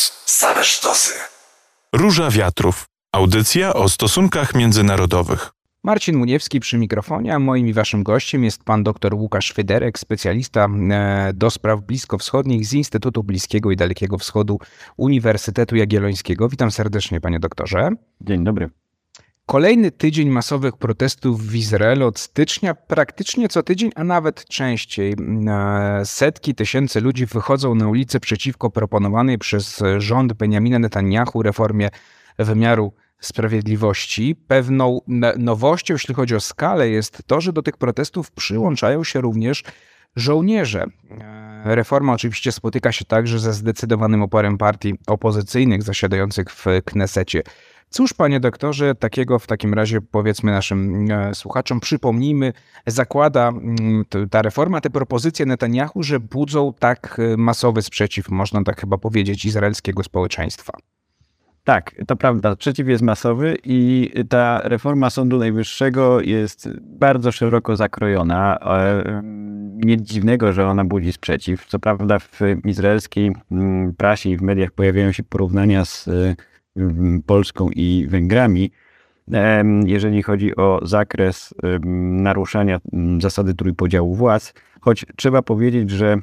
News. Same sztosy. Róża Wiatrów. Audycja o stosunkach międzynarodowych. Marcin Muniewski przy mikrofonie, a moim i waszym gościem jest pan dr Łukasz Fyderek, specjalista e, do spraw bliskowschodnich z Instytutu Bliskiego i Dalekiego Wschodu Uniwersytetu Jagiellońskiego. Witam serdecznie, panie doktorze. Dzień dobry. Kolejny tydzień masowych protestów w Izraelu od stycznia, praktycznie co tydzień, a nawet częściej. E, setki tysięcy ludzi wychodzą na ulice przeciwko proponowanej przez rząd Benjamina Netanyahu reformie wymiaru sprawiedliwości. Pewną nowością, jeśli chodzi o skalę, jest to, że do tych protestów przyłączają się również żołnierze. E, reforma oczywiście spotyka się także ze zdecydowanym oporem partii opozycyjnych zasiadających w Knesecie. Cóż, panie doktorze, takiego w takim razie powiedzmy naszym e, słuchaczom, przypomnijmy, zakłada mm, ta reforma, te propozycje Netanyahu, że budzą tak e, masowy sprzeciw, można tak chyba powiedzieć, izraelskiego społeczeństwa. Tak, to prawda. Sprzeciw jest masowy i ta reforma Sądu Najwyższego jest bardzo szeroko zakrojona. E, nic dziwnego, że ona budzi sprzeciw. Co prawda w izraelskiej mm, prasie i w mediach pojawiają się porównania z Polską i Węgrami, jeżeli chodzi o zakres naruszania zasady trójpodziału władz, choć trzeba powiedzieć, że e,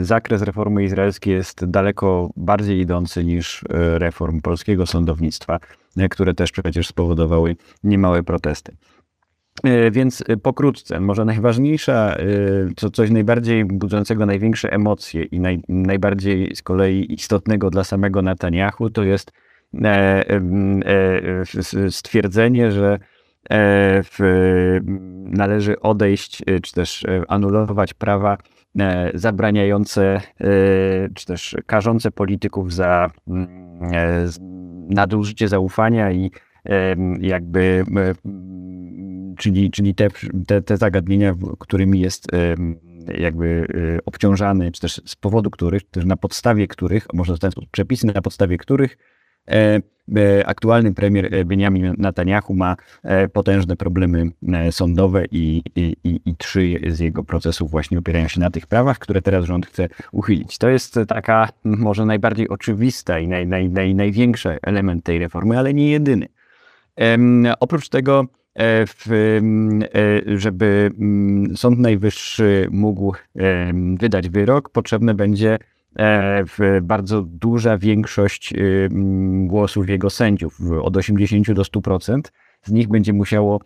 zakres reformy izraelskiej jest daleko bardziej idący niż e, reform polskiego sądownictwa, e, które też przecież spowodowały niemałe protesty. Więc pokrótce, może najważniejsza, co coś najbardziej budzącego największe emocje i naj, najbardziej z kolei istotnego dla samego Netanyahu, to jest stwierdzenie, że należy odejść, czy też anulować prawa zabraniające, czy też karzące polityków za nadużycie zaufania i jakby czyli, czyli te, te, te zagadnienia, którymi jest jakby obciążany, czy też z powodu których, też na podstawie których, można w ten przepisy na podstawie których E, e, aktualny premier e, Benjamin Netanyahu ma potężne problemy sądowe i, i, i, trzy z jego procesów właśnie opierają się na tych prawach, które teraz rząd chce uchylić. To jest taka może najbardziej oczywista i naj, naj, naj, największy element tej reformy, ale nie jedyny. Oprócz tego żeby Sąd Najwyższy mógł wydać wyrok, potrzebne będzie E, bardzo duża większość y, głosów jego sędziów, od 80 do 100%. Z nich będzie musiało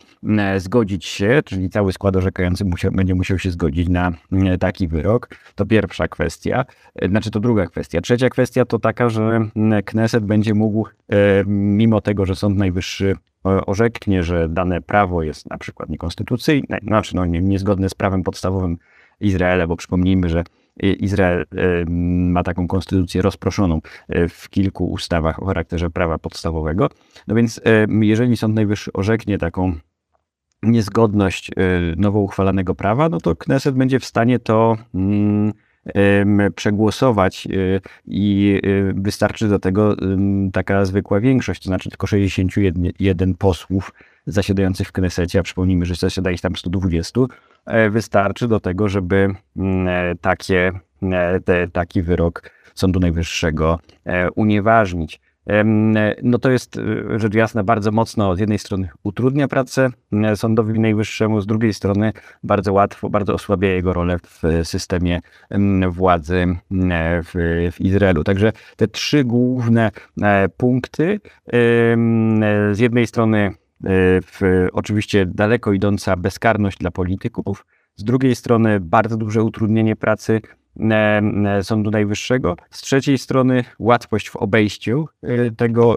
zgodzić się, czyli cały skład orzekający musiał, będzie musiał się zgodzić na taki wyrok. To pierwsza kwestia. E, znaczy to druga kwestia. Trzecia kwestia to taka, że Kneset będzie mógł, e, mimo tego, że Sąd Najwyższy orzeknie, że dane prawo jest na przykład niekonstytucyjne, znaczy no, niezgodne z prawem podstawowym Izraela, bo przypomnijmy, że Izrael ma taką konstytucję rozproszoną e, w kilku ustawach o charakterze prawa podstawowego. No więc jeżeli Sąd Najwyższy orzeknie taką niezgodność e, nowo uchwalanego prawa, no to Kneset będzie w stanie to mm, przegłosować e, i wystarczy do tego taka zwykła większość, to znaczy tylko 61 posłów zasiadających w Knesecie, a przypomnijmy, że zasiada ich tam 120, E, wystarczy do tego, żeby mm, e, takie, e, te, taki wyrok Sądu Najwyższego unieważnić. No to jest rzecz jasna bardzo mocno z jednej strony utrudnia pracę Sądowi Najwyższemu, z drugiej strony bardzo łatwo, bardzo osłabia jego rolę w systemie władzy w, w Izraelu. Także te trzy główne punkty z jednej strony E, w, oczywiście daleko idąca bezkarność dla polityków, z drugiej strony bardzo duże utrudnienie pracy e, e, Sądu Najwyższego, z trzeciej strony łatwość w obejściu tego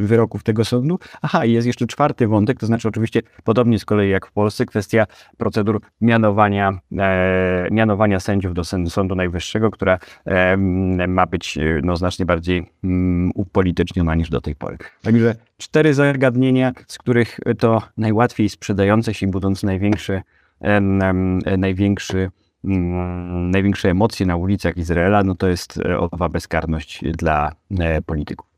wyroków tego sądu. Aha, i jest jeszcze czwarty wątek, to znaczy oczywiście podobnie z kolei jak w Polsce, kwestia procedur mianowania, mianowania sędziów do Sądu Najwyższego, która ma być no, znacznie bardziej upolityczniona niż do tej pory. Także cztery zagadnienia, z których to najłatwiej sprzedające się, budząc największy, największy mm, największe emocje na ulicach Izraela, no to jest e, owa bezkarność dla e, polityków.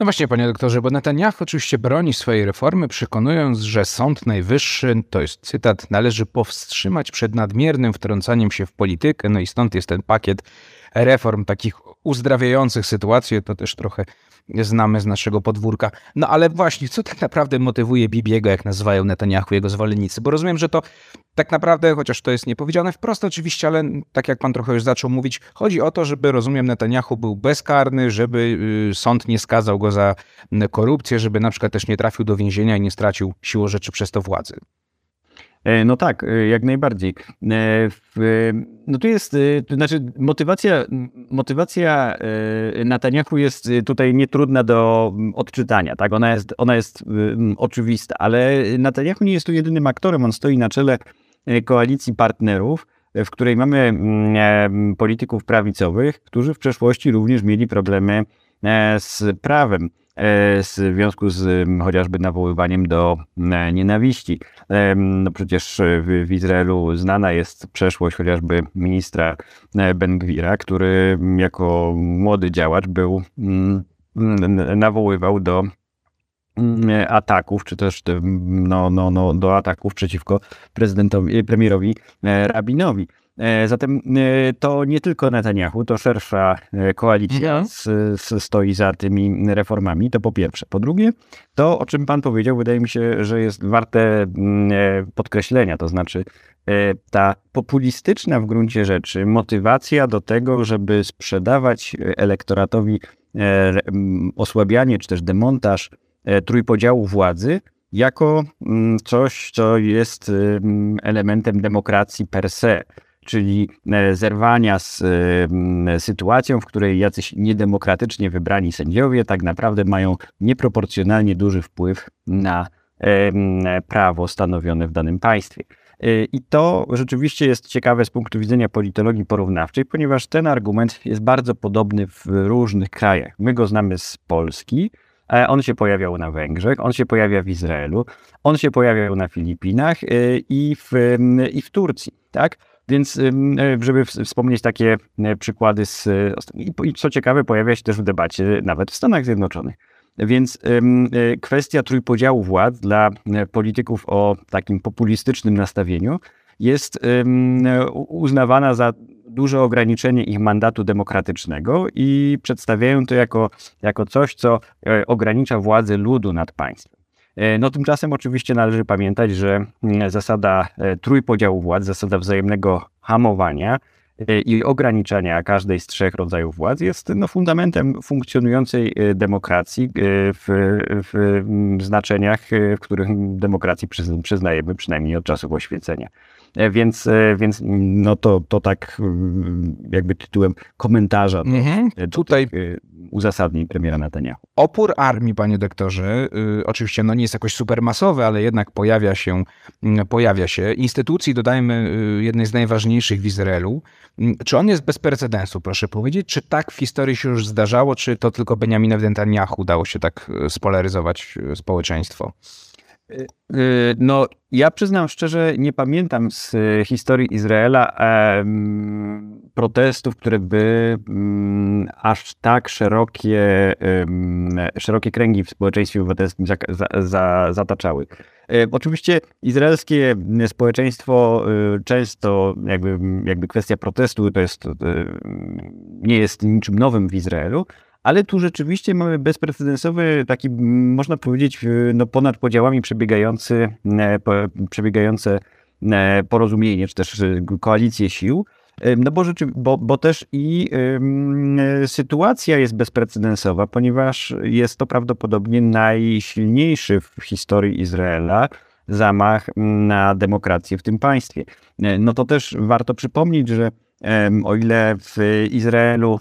No właśnie, panie doktorze, bo Netanyahu oczywiście broni swojej reformy, przekonując, że Sąd Najwyższy, to jest cytat, należy powstrzymać przed nadmiernym wtrącaniem się w politykę, no i stąd jest ten pakiet reform takich uzdrawiających sytuację, to też trochę znamy z naszego podwórka. No ale właśnie, co tak naprawdę motywuje Bibiego, jak nazywają Netanyahu jego zwolennicy? Bo rozumiem, że to tak naprawdę, chociaż to jest niepowiedziane wprost oczywiście, ale tak jak pan trochę już zaczął mówić, chodzi o to, żeby, rozumiem, Netanyahu był bezkarny, żeby y, sąd nie skazał go za korupcję, żeby na przykład też nie trafił do więzienia i nie stracił siłą rzeczy przez to władzy. E, no tak, e, jak najbardziej. E, no tu jest, to znaczy motywacja, motywacja Netanyahu jest tutaj nietrudna do odczytania, tak? Ona jest, ona jest oczywista, ale Netanyahu nie jest tu jedynym aktorem, on stoi na czele koalicji partnerów, w której mamy polityków prawicowych, którzy w przeszłości również mieli problemy z prawem. E, w związku z chociażby nawoływaniem do e, nienawiści. E, no przecież w, w Izraelu znana jest przeszłość chociażby ministra Ben-Gwira, który jako młody działacz był mm, nawoływał do mm, ataków, czy też no, no, no, do ataków przeciwko prezydentowi, premierowi Rabinowi. E, zatem e, to nie tylko Netanyahu, to szersza e, koalicja mhm. stoi za tymi reformami, to po pierwsze. Po drugie, to o czym pan powiedział, wydaje mi się, że jest warte mm, podkreślenia, to znaczy ta populistyczna w gruncie rzeczy motywacja do tego, żeby sprzedawać elektoratowi osłabianie czy też demontaż trójpodziału władzy, jako mm, coś, co jest elementem demokracji per se czyli e, zerwania z e, sytuacją, w której jacyś niedemokratycznie wybrani sędziowie tak naprawdę mają nieproporcjonalnie duży wpływ na e, prawo stanowione w danym państwie. I to rzeczywiście jest ciekawe z punktu widzenia politologii porównawczej, ponieważ ten argument jest bardzo podobny w różnych krajach. My go znamy z Polski, on się pojawiał na Węgrzech, on się pojawia w Izraelu, on się pojawiał na Filipinach i w, i w Turcji. Tak? Więc e, żeby wspomnieć takie e, przykłady z, e, i co ciekawe, pojawia się też w debacie nawet w Stanach Zjednoczonych. Więc kwestia trójpodziału władz dla polityków o takim populistycznym nastawieniu jest uznawana za duże ograniczenie ich mandatu demokratycznego i przedstawiają to jako, jako coś, co ogranicza władzę ludu nad państwem. E, no tymczasem oczywiście należy pamiętać, że mm, zasada e, trójpodziału władz, zasada wzajemnego hamowania e, i ograniczania każdej z trzech rodzajów władz jest no, fundamentem funkcjonującej demokracji w, w mm, znaczeniach, w których demokracji przyznajemy przynajmniej od czasów oświecenia. Więc, więc no to, to tak mm, jakby tytułem komentarza mhm. tutaj uzasadnień premiera Netanyahu. Opór armii, panie doktorze, y, oczywiście no nie jest jakoś supermasowy, ale jednak pojawia się, y, pojawia się. Instytucji, dodajmy, y, jednej z najważniejszych w Izraelu. Y, czy on jest bez precedensu, proszę powiedzieć? Czy tak w historii się już zdarzało, czy to tylko Benjaminowi Netanyahu udało się tak y, spolaryzować społeczeństwo? No, ja przyznam szczerze, nie pamiętam z historii Izraela protestów, które by mm, aż tak szerokie, szerokie kręgi w społeczeństwie obywatelskim za, za, za, zataczały. E, oczywiście izraelskie społeczeństwo y, często, jakby, jakby kwestia protestu, to jest, nie jest niczym nowym w Izraelu, ale tu rzeczywiście mamy bezprecedensowy, taki można powiedzieć, no ponad podziałami przebiegający, e, przebiegające e, porozumienie, czy też koalicję sił, no bo, rzeczy, bo, bo też i y, sytuacja jest bezprecedensowa, ponieważ jest to prawdopodobnie najsilniejszy w historii Izraela zamach na demokrację w tym państwie. E, no to też warto przypomnieć, że o ile w Izraelu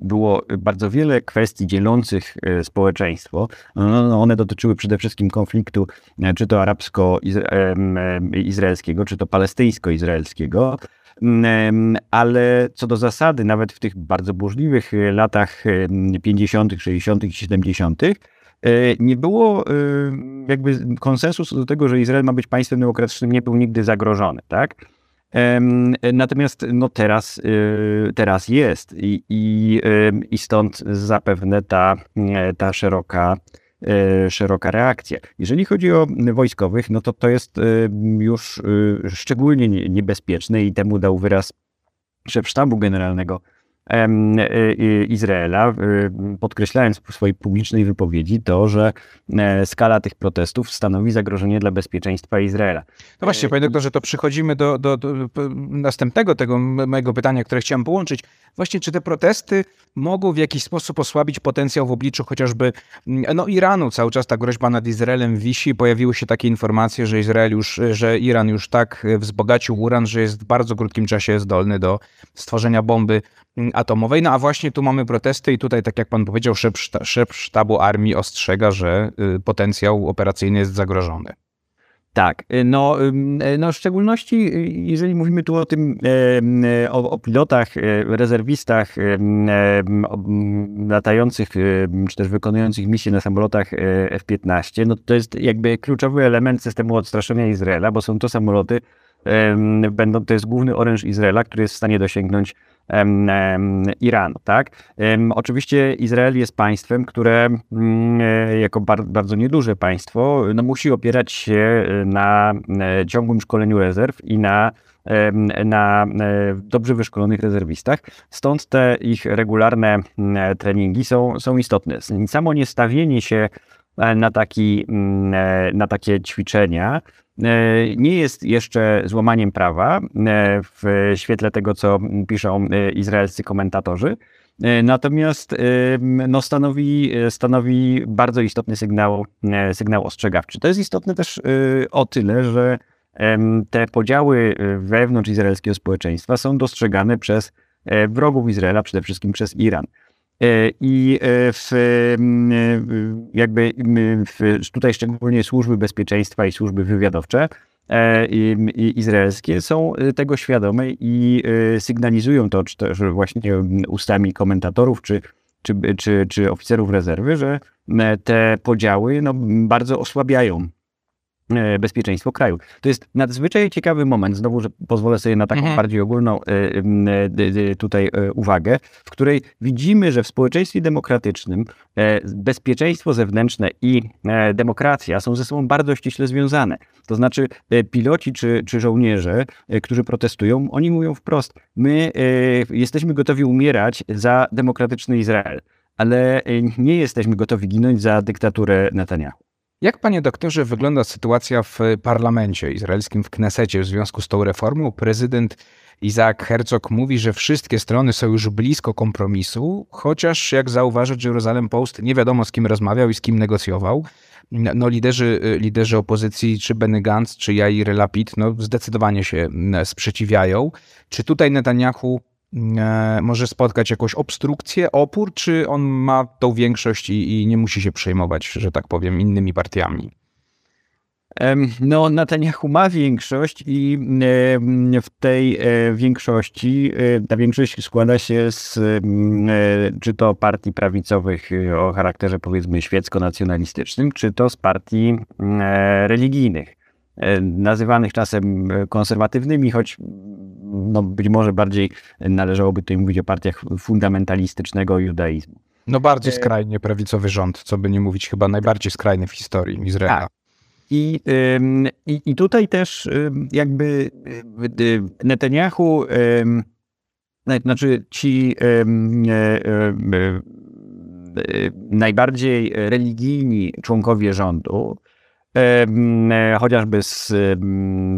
było bardzo wiele kwestii dzielących e, społeczeństwo, no, no, one dotyczyły przede wszystkim konfliktu e, czy to arabsko-izraelskiego, czy to palestyńsko-izraelskiego, ale co do zasady, nawet w tych bardzo burzliwych latach 50., 60. i 70., nie było jakby konsensusu do tego, że Izrael ma być państwem demokratycznym, nie był nigdy zagrożony, tak? Natomiast no teraz, y, teraz jest i, i, i stąd zapewne ta, ta szeroka, e, szeroka reakcja. Jeżeli chodzi o wojskowych, no to to jest już y, szczególnie niebezpieczne i temu dał wyraz szef sztabu generalnego Izraela, podkreślając w swojej publicznej wypowiedzi to, że skala tych protestów stanowi zagrożenie dla bezpieczeństwa Izraela. No właśnie, panie doktorze, to przychodzimy do, do, do następnego tego mojego pytania, które chciałem połączyć. Właśnie, czy te protesty mogą w jakiś sposób osłabić potencjał w obliczu chociażby no, Iranu? Cały czas ta groźba nad Izraelem wisi. Pojawiły się takie informacje, że Izrael już, że Iran już tak wzbogacił uran, że jest w bardzo krótkim czasie zdolny do stworzenia bomby atomowej. No a właśnie tu mamy protesty i tutaj, tak jak pan powiedział, szef, szef sztabu armii ostrzega, że y, potencjał operacyjny jest zagrożony. Tak, y, no, y, no w szczególności jeżeli mówimy tu o tym, o, o pilotach, rezerwistach latających, czy też wykonujących misje na samolotach F-15, no to jest jakby kluczowy element systemu odstraszenia Izraela, bo są to samoloty, będą, to jest główny oręż Izraela, który jest w stanie dosięgnąć Iranu. Tak? Oczywiście Izrael jest państwem, które mm, e, jako bardzo nieduże państwo no, musi opierać się na e, ciągłym szkoleniu rezerw i na na e, dobrze wyszkolonych rezerwistach. Stąd te ich regularne treningi są, są istotne. Samo niestawienie się na, taki, na takie ćwiczenia E, nie jest jeszcze złamaniem prawa e, w świetle tego, co piszą e, izraelscy komentatorzy. Natomiast no, stanowi, stanowi bardzo istotny sygnał, sygnał ostrzegawczy. To jest istotne też o tyle, że te podziały wewnątrz izraelskiego społeczeństwa są dostrzegane przez wrogów Izraela, przede wszystkim przez Iran. E, I e, w, e, jakby w, tutaj szczególnie służby bezpieczeństwa i służby wywiadowcze izraelskie są tego świadome i sygnalizują to, czy też właśnie ustami komentatorów, czy, czy, czy, czy oficerów rezerwy, że te podziały no, bardzo osłabiają bezpieczeństwo kraju. To jest nadzwyczaj ciekawy moment, znowu, że pozwolę sobie na taką mhm. bardziej ogólną e, tutaj e, uwagę, w której widzimy, że w społeczeństwie demokratycznym bezpieczeństwo zewnętrzne i demokracja są ze sobą bardzo ściśle związane. To znaczy piloci czy, czy żołnierze, którzy protestują, oni mówią wprost, my jesteśmy gotowi umierać za demokratyczny Izrael, ale nie jesteśmy gotowi ginąć za dyktaturę Netanyahu. Jak, panie doktorze, wygląda sytuacja w parlamencie izraelskim, w Knesecie w związku z tą reformą? Prezydent Isaac Herzog mówi, że wszystkie strony są już blisko kompromisu, chociaż jak zauważyć, Jeruzalem Post nie wiadomo z kim rozmawiał i z kim negocjował. No, liderzy, liderzy opozycji, czy Benny Gantz, czy Jair Lapid, no, zdecydowanie się sprzeciwiają. Czy tutaj Netanyahu może spotkać jakąś obstrukcję, opór, czy on ma tą większość i, i nie musi się przejmować, że tak powiem, innymi partiami? No, Netanyahu ma większość i w tej e, większości, e, ta większość składa się z czy to partii prawicowych o charakterze powiedzmy świecko-nacjonalistycznym, czy to z partii religijnych, nazywanych czasem konserwatywnymi, choć no być może bardziej należałoby tutaj mówić o partiach fundamentalistycznego judaizmu. No bardziej e, skrajnie prawicowy rząd, co by nie mówić, chyba najbardziej skrajny w historii Izraela. Tak. I, i, I tutaj też jakby Netanyahu, znaczy ci e, e, najbardziej religijni członkowie rządu, chociażby z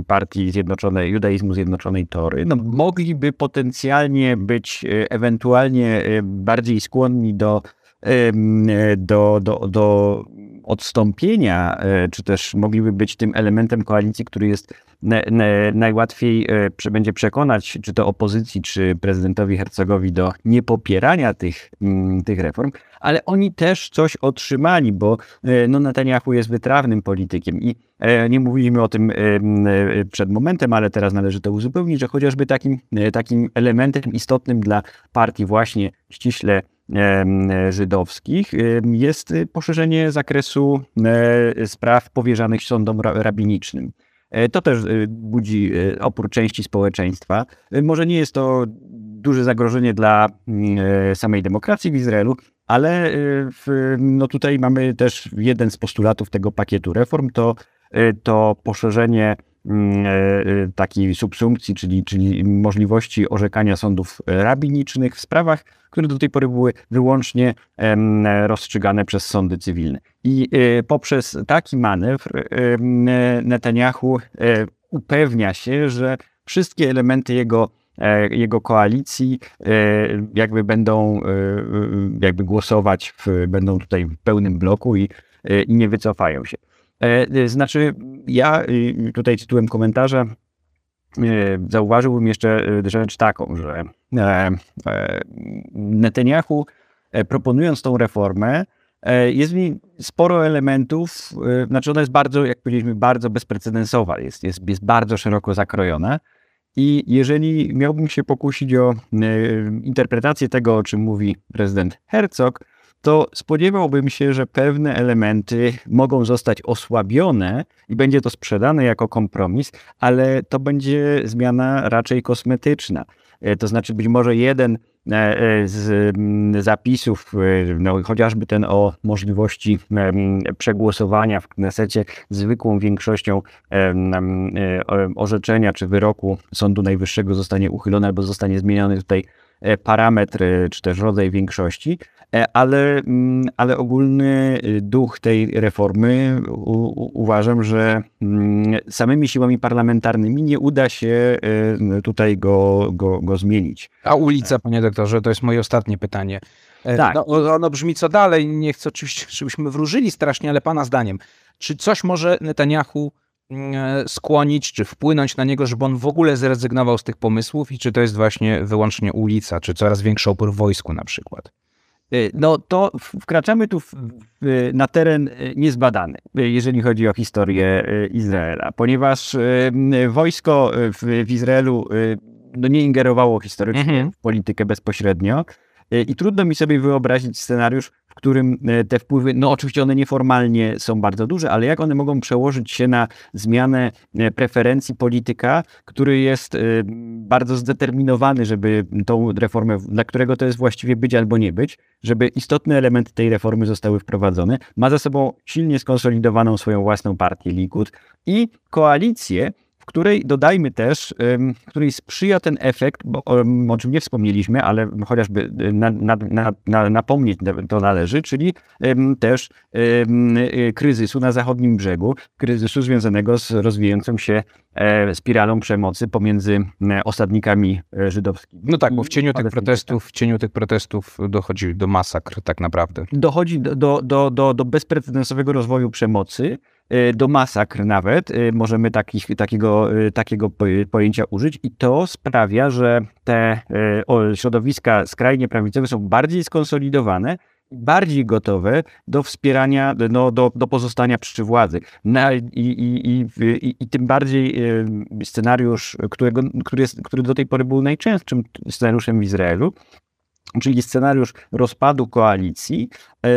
partii Zjednoczonej, Judaizmu Zjednoczonej Tory, no, mogliby potencjalnie być e, ewentualnie e, bardziej skłonni do, do, do, do odstąpienia, czy też mogliby być tym elementem koalicji, który jest najłatwiej będzie przekonać, czy to opozycji, czy prezydentowi Hercogowi do niepopierania tych, tych reform, ale oni też coś otrzymali, bo e, no, Netanyahu jest wytrawnym politykiem i e, nie mówiliśmy o tym e, przed momentem, ale teraz należy to uzupełnić, że chociażby takim, takim elementem istotnym dla partii właśnie ściśle żydowskich jest poszerzenie zakresu spraw powierzanych sądom rabinicznym. To też budzi opór części społeczeństwa. Może nie jest to duże zagrożenie dla mm, samej demokracji w Izraelu, ale y, w, no tutaj mamy też jeden z postulatów tego pakietu reform, to, y, to poszerzenie takiej subsumpcji, czyli, czyli możliwości orzekania sądów rabinicznych w sprawach, które do tej pory były wyłącznie rozstrzygane przez sądy cywilne. I poprzez taki manewr Netanyahu upewnia się, że wszystkie elementy jego E, jego koalicji e, jakby będą e, jakby głosować, w, będą tutaj w pełnym bloku i, i nie wycofają się. Znaczy, ja tutaj tytułem komentarza zauważyłbym jeszcze rzecz taką, że Netanyahu proponując tą reformę, jest w niej sporo elementów, znaczy ona jest bardzo, jak powiedzieliśmy, bardzo bezprecedensowa, jest, jest, jest bardzo szeroko zakrojona i jeżeli miałbym się pokusić o e, interpretację tego, o czym mówi prezydent Herzog, to spodziewałbym się, że pewne elementy mogą zostać osłabione i będzie to sprzedane jako kompromis, ale to będzie zmiana raczej kosmetyczna. E, to znaczy być może jeden e, e, z zapisów, no, chociażby ten o możliwości przegłosowania w Knesecie zwykłą większością orzeczenia czy wyroku Sądu Najwyższego zostanie uchylony albo zostanie zmieniony tutaj parametr czy też rodzaj większości, ale, mm, ale ogólny duch tej reformy u, uważam, że mm, samymi siłami parlamentarnymi nie uda się tutaj go, go, go zmienić. A ulica, panie doktorze, to jest moje ostatnie pytanie. E, tak. No, ono brzmi co dalej, nie chcę oczywiście, żebyśmy wróżyli strasznie, ale pana zdaniem, czy coś może Netanyahu mm, e, skłonić, czy wpłynąć na niego, żeby on w ogóle zrezygnował z tych pomysłów i czy to jest właśnie wyłącznie ulica, czy coraz większy opór w wojsku na przykład? E, no to wkraczamy tu w, w, na teren niezbadany, jeżeli chodzi o historię Izraela, ponieważ wojsko w, w Izraelu no nie ingerowało historycznie mhm. w politykę bezpośrednio. E, I trudno mi sobie wyobrazić scenariusz, w którym e, te wpływy, no oczywiście one nieformalnie są bardzo duże, ale jak one mogą przełożyć się na zmianę e, preferencji polityka, który jest bardzo zdeterminowany, żeby tą reformę, dla którego to jest właściwie być albo nie być, żeby istotne elementy tej reformy zostały wprowadzone, ma za sobą silnie skonsolidowaną swoją własną partię Likud i koalicję, której dodajmy też, której sprzyja ten efekt, bo, o czym nie wspomnieliśmy, ale chociażby na, na, na, napomnieć to należy, czyli też y, kryzysu na zachodnim brzegu, kryzysu związanego z rozwijającą się e, spiralą przemocy pomiędzy osadnikami e, żydowskimi. No tak, bo w cieniu tych protestów, w cieniu tych protestów dochodzi do masakr tak naprawdę. Dochodzi do, do, do, do bezprecedensowego rozwoju przemocy, Y, do masakr nawet, y, możemy takich, takiego, y, takiego pojęcia użyć i to sprawia, że te środowiska skrajnie prawicowe są bardziej skonsolidowane, bardziej gotowe do wspierania, no, do, do pozostania przy władzy. I, i, i, i, tym bardziej scenariusz, którego, który, jest, który do tej pory był najczęstszym scenariuszem w Izraelu, czyli scenariusz rozpadu koalicji, e,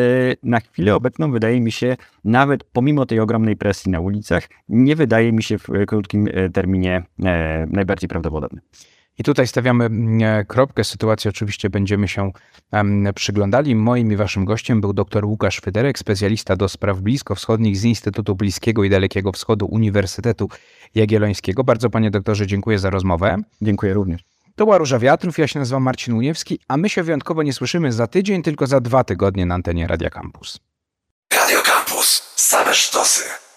na chwilę obecną wydaje mi się, nawet pomimo tej ogromnej presji na ulicach, nie wydaje mi się w krótkim e, terminie e, najbardziej prawdopodobny. I tutaj stawiamy mm, kropkę. Sytuacji oczywiście będziemy się przyglądali. Moim i waszym gościem był dr Łukasz Fyderek, specjalista do spraw bliskowschodnich z Instytutu Bliskiego i Dalekiego Wschodu Uniwersytetu Jagiellońskiego. Bardzo panie doktorze dziękuję za rozmowę. Dziękuję również. To była Róża Wiatrów, ja się nazywam Marcin Uniewski, a my się wyjątkowo nie słyszymy za tydzień, tylko za dwa tygodnie na antenie Radia Campus. Radio Campus. Same sztosy.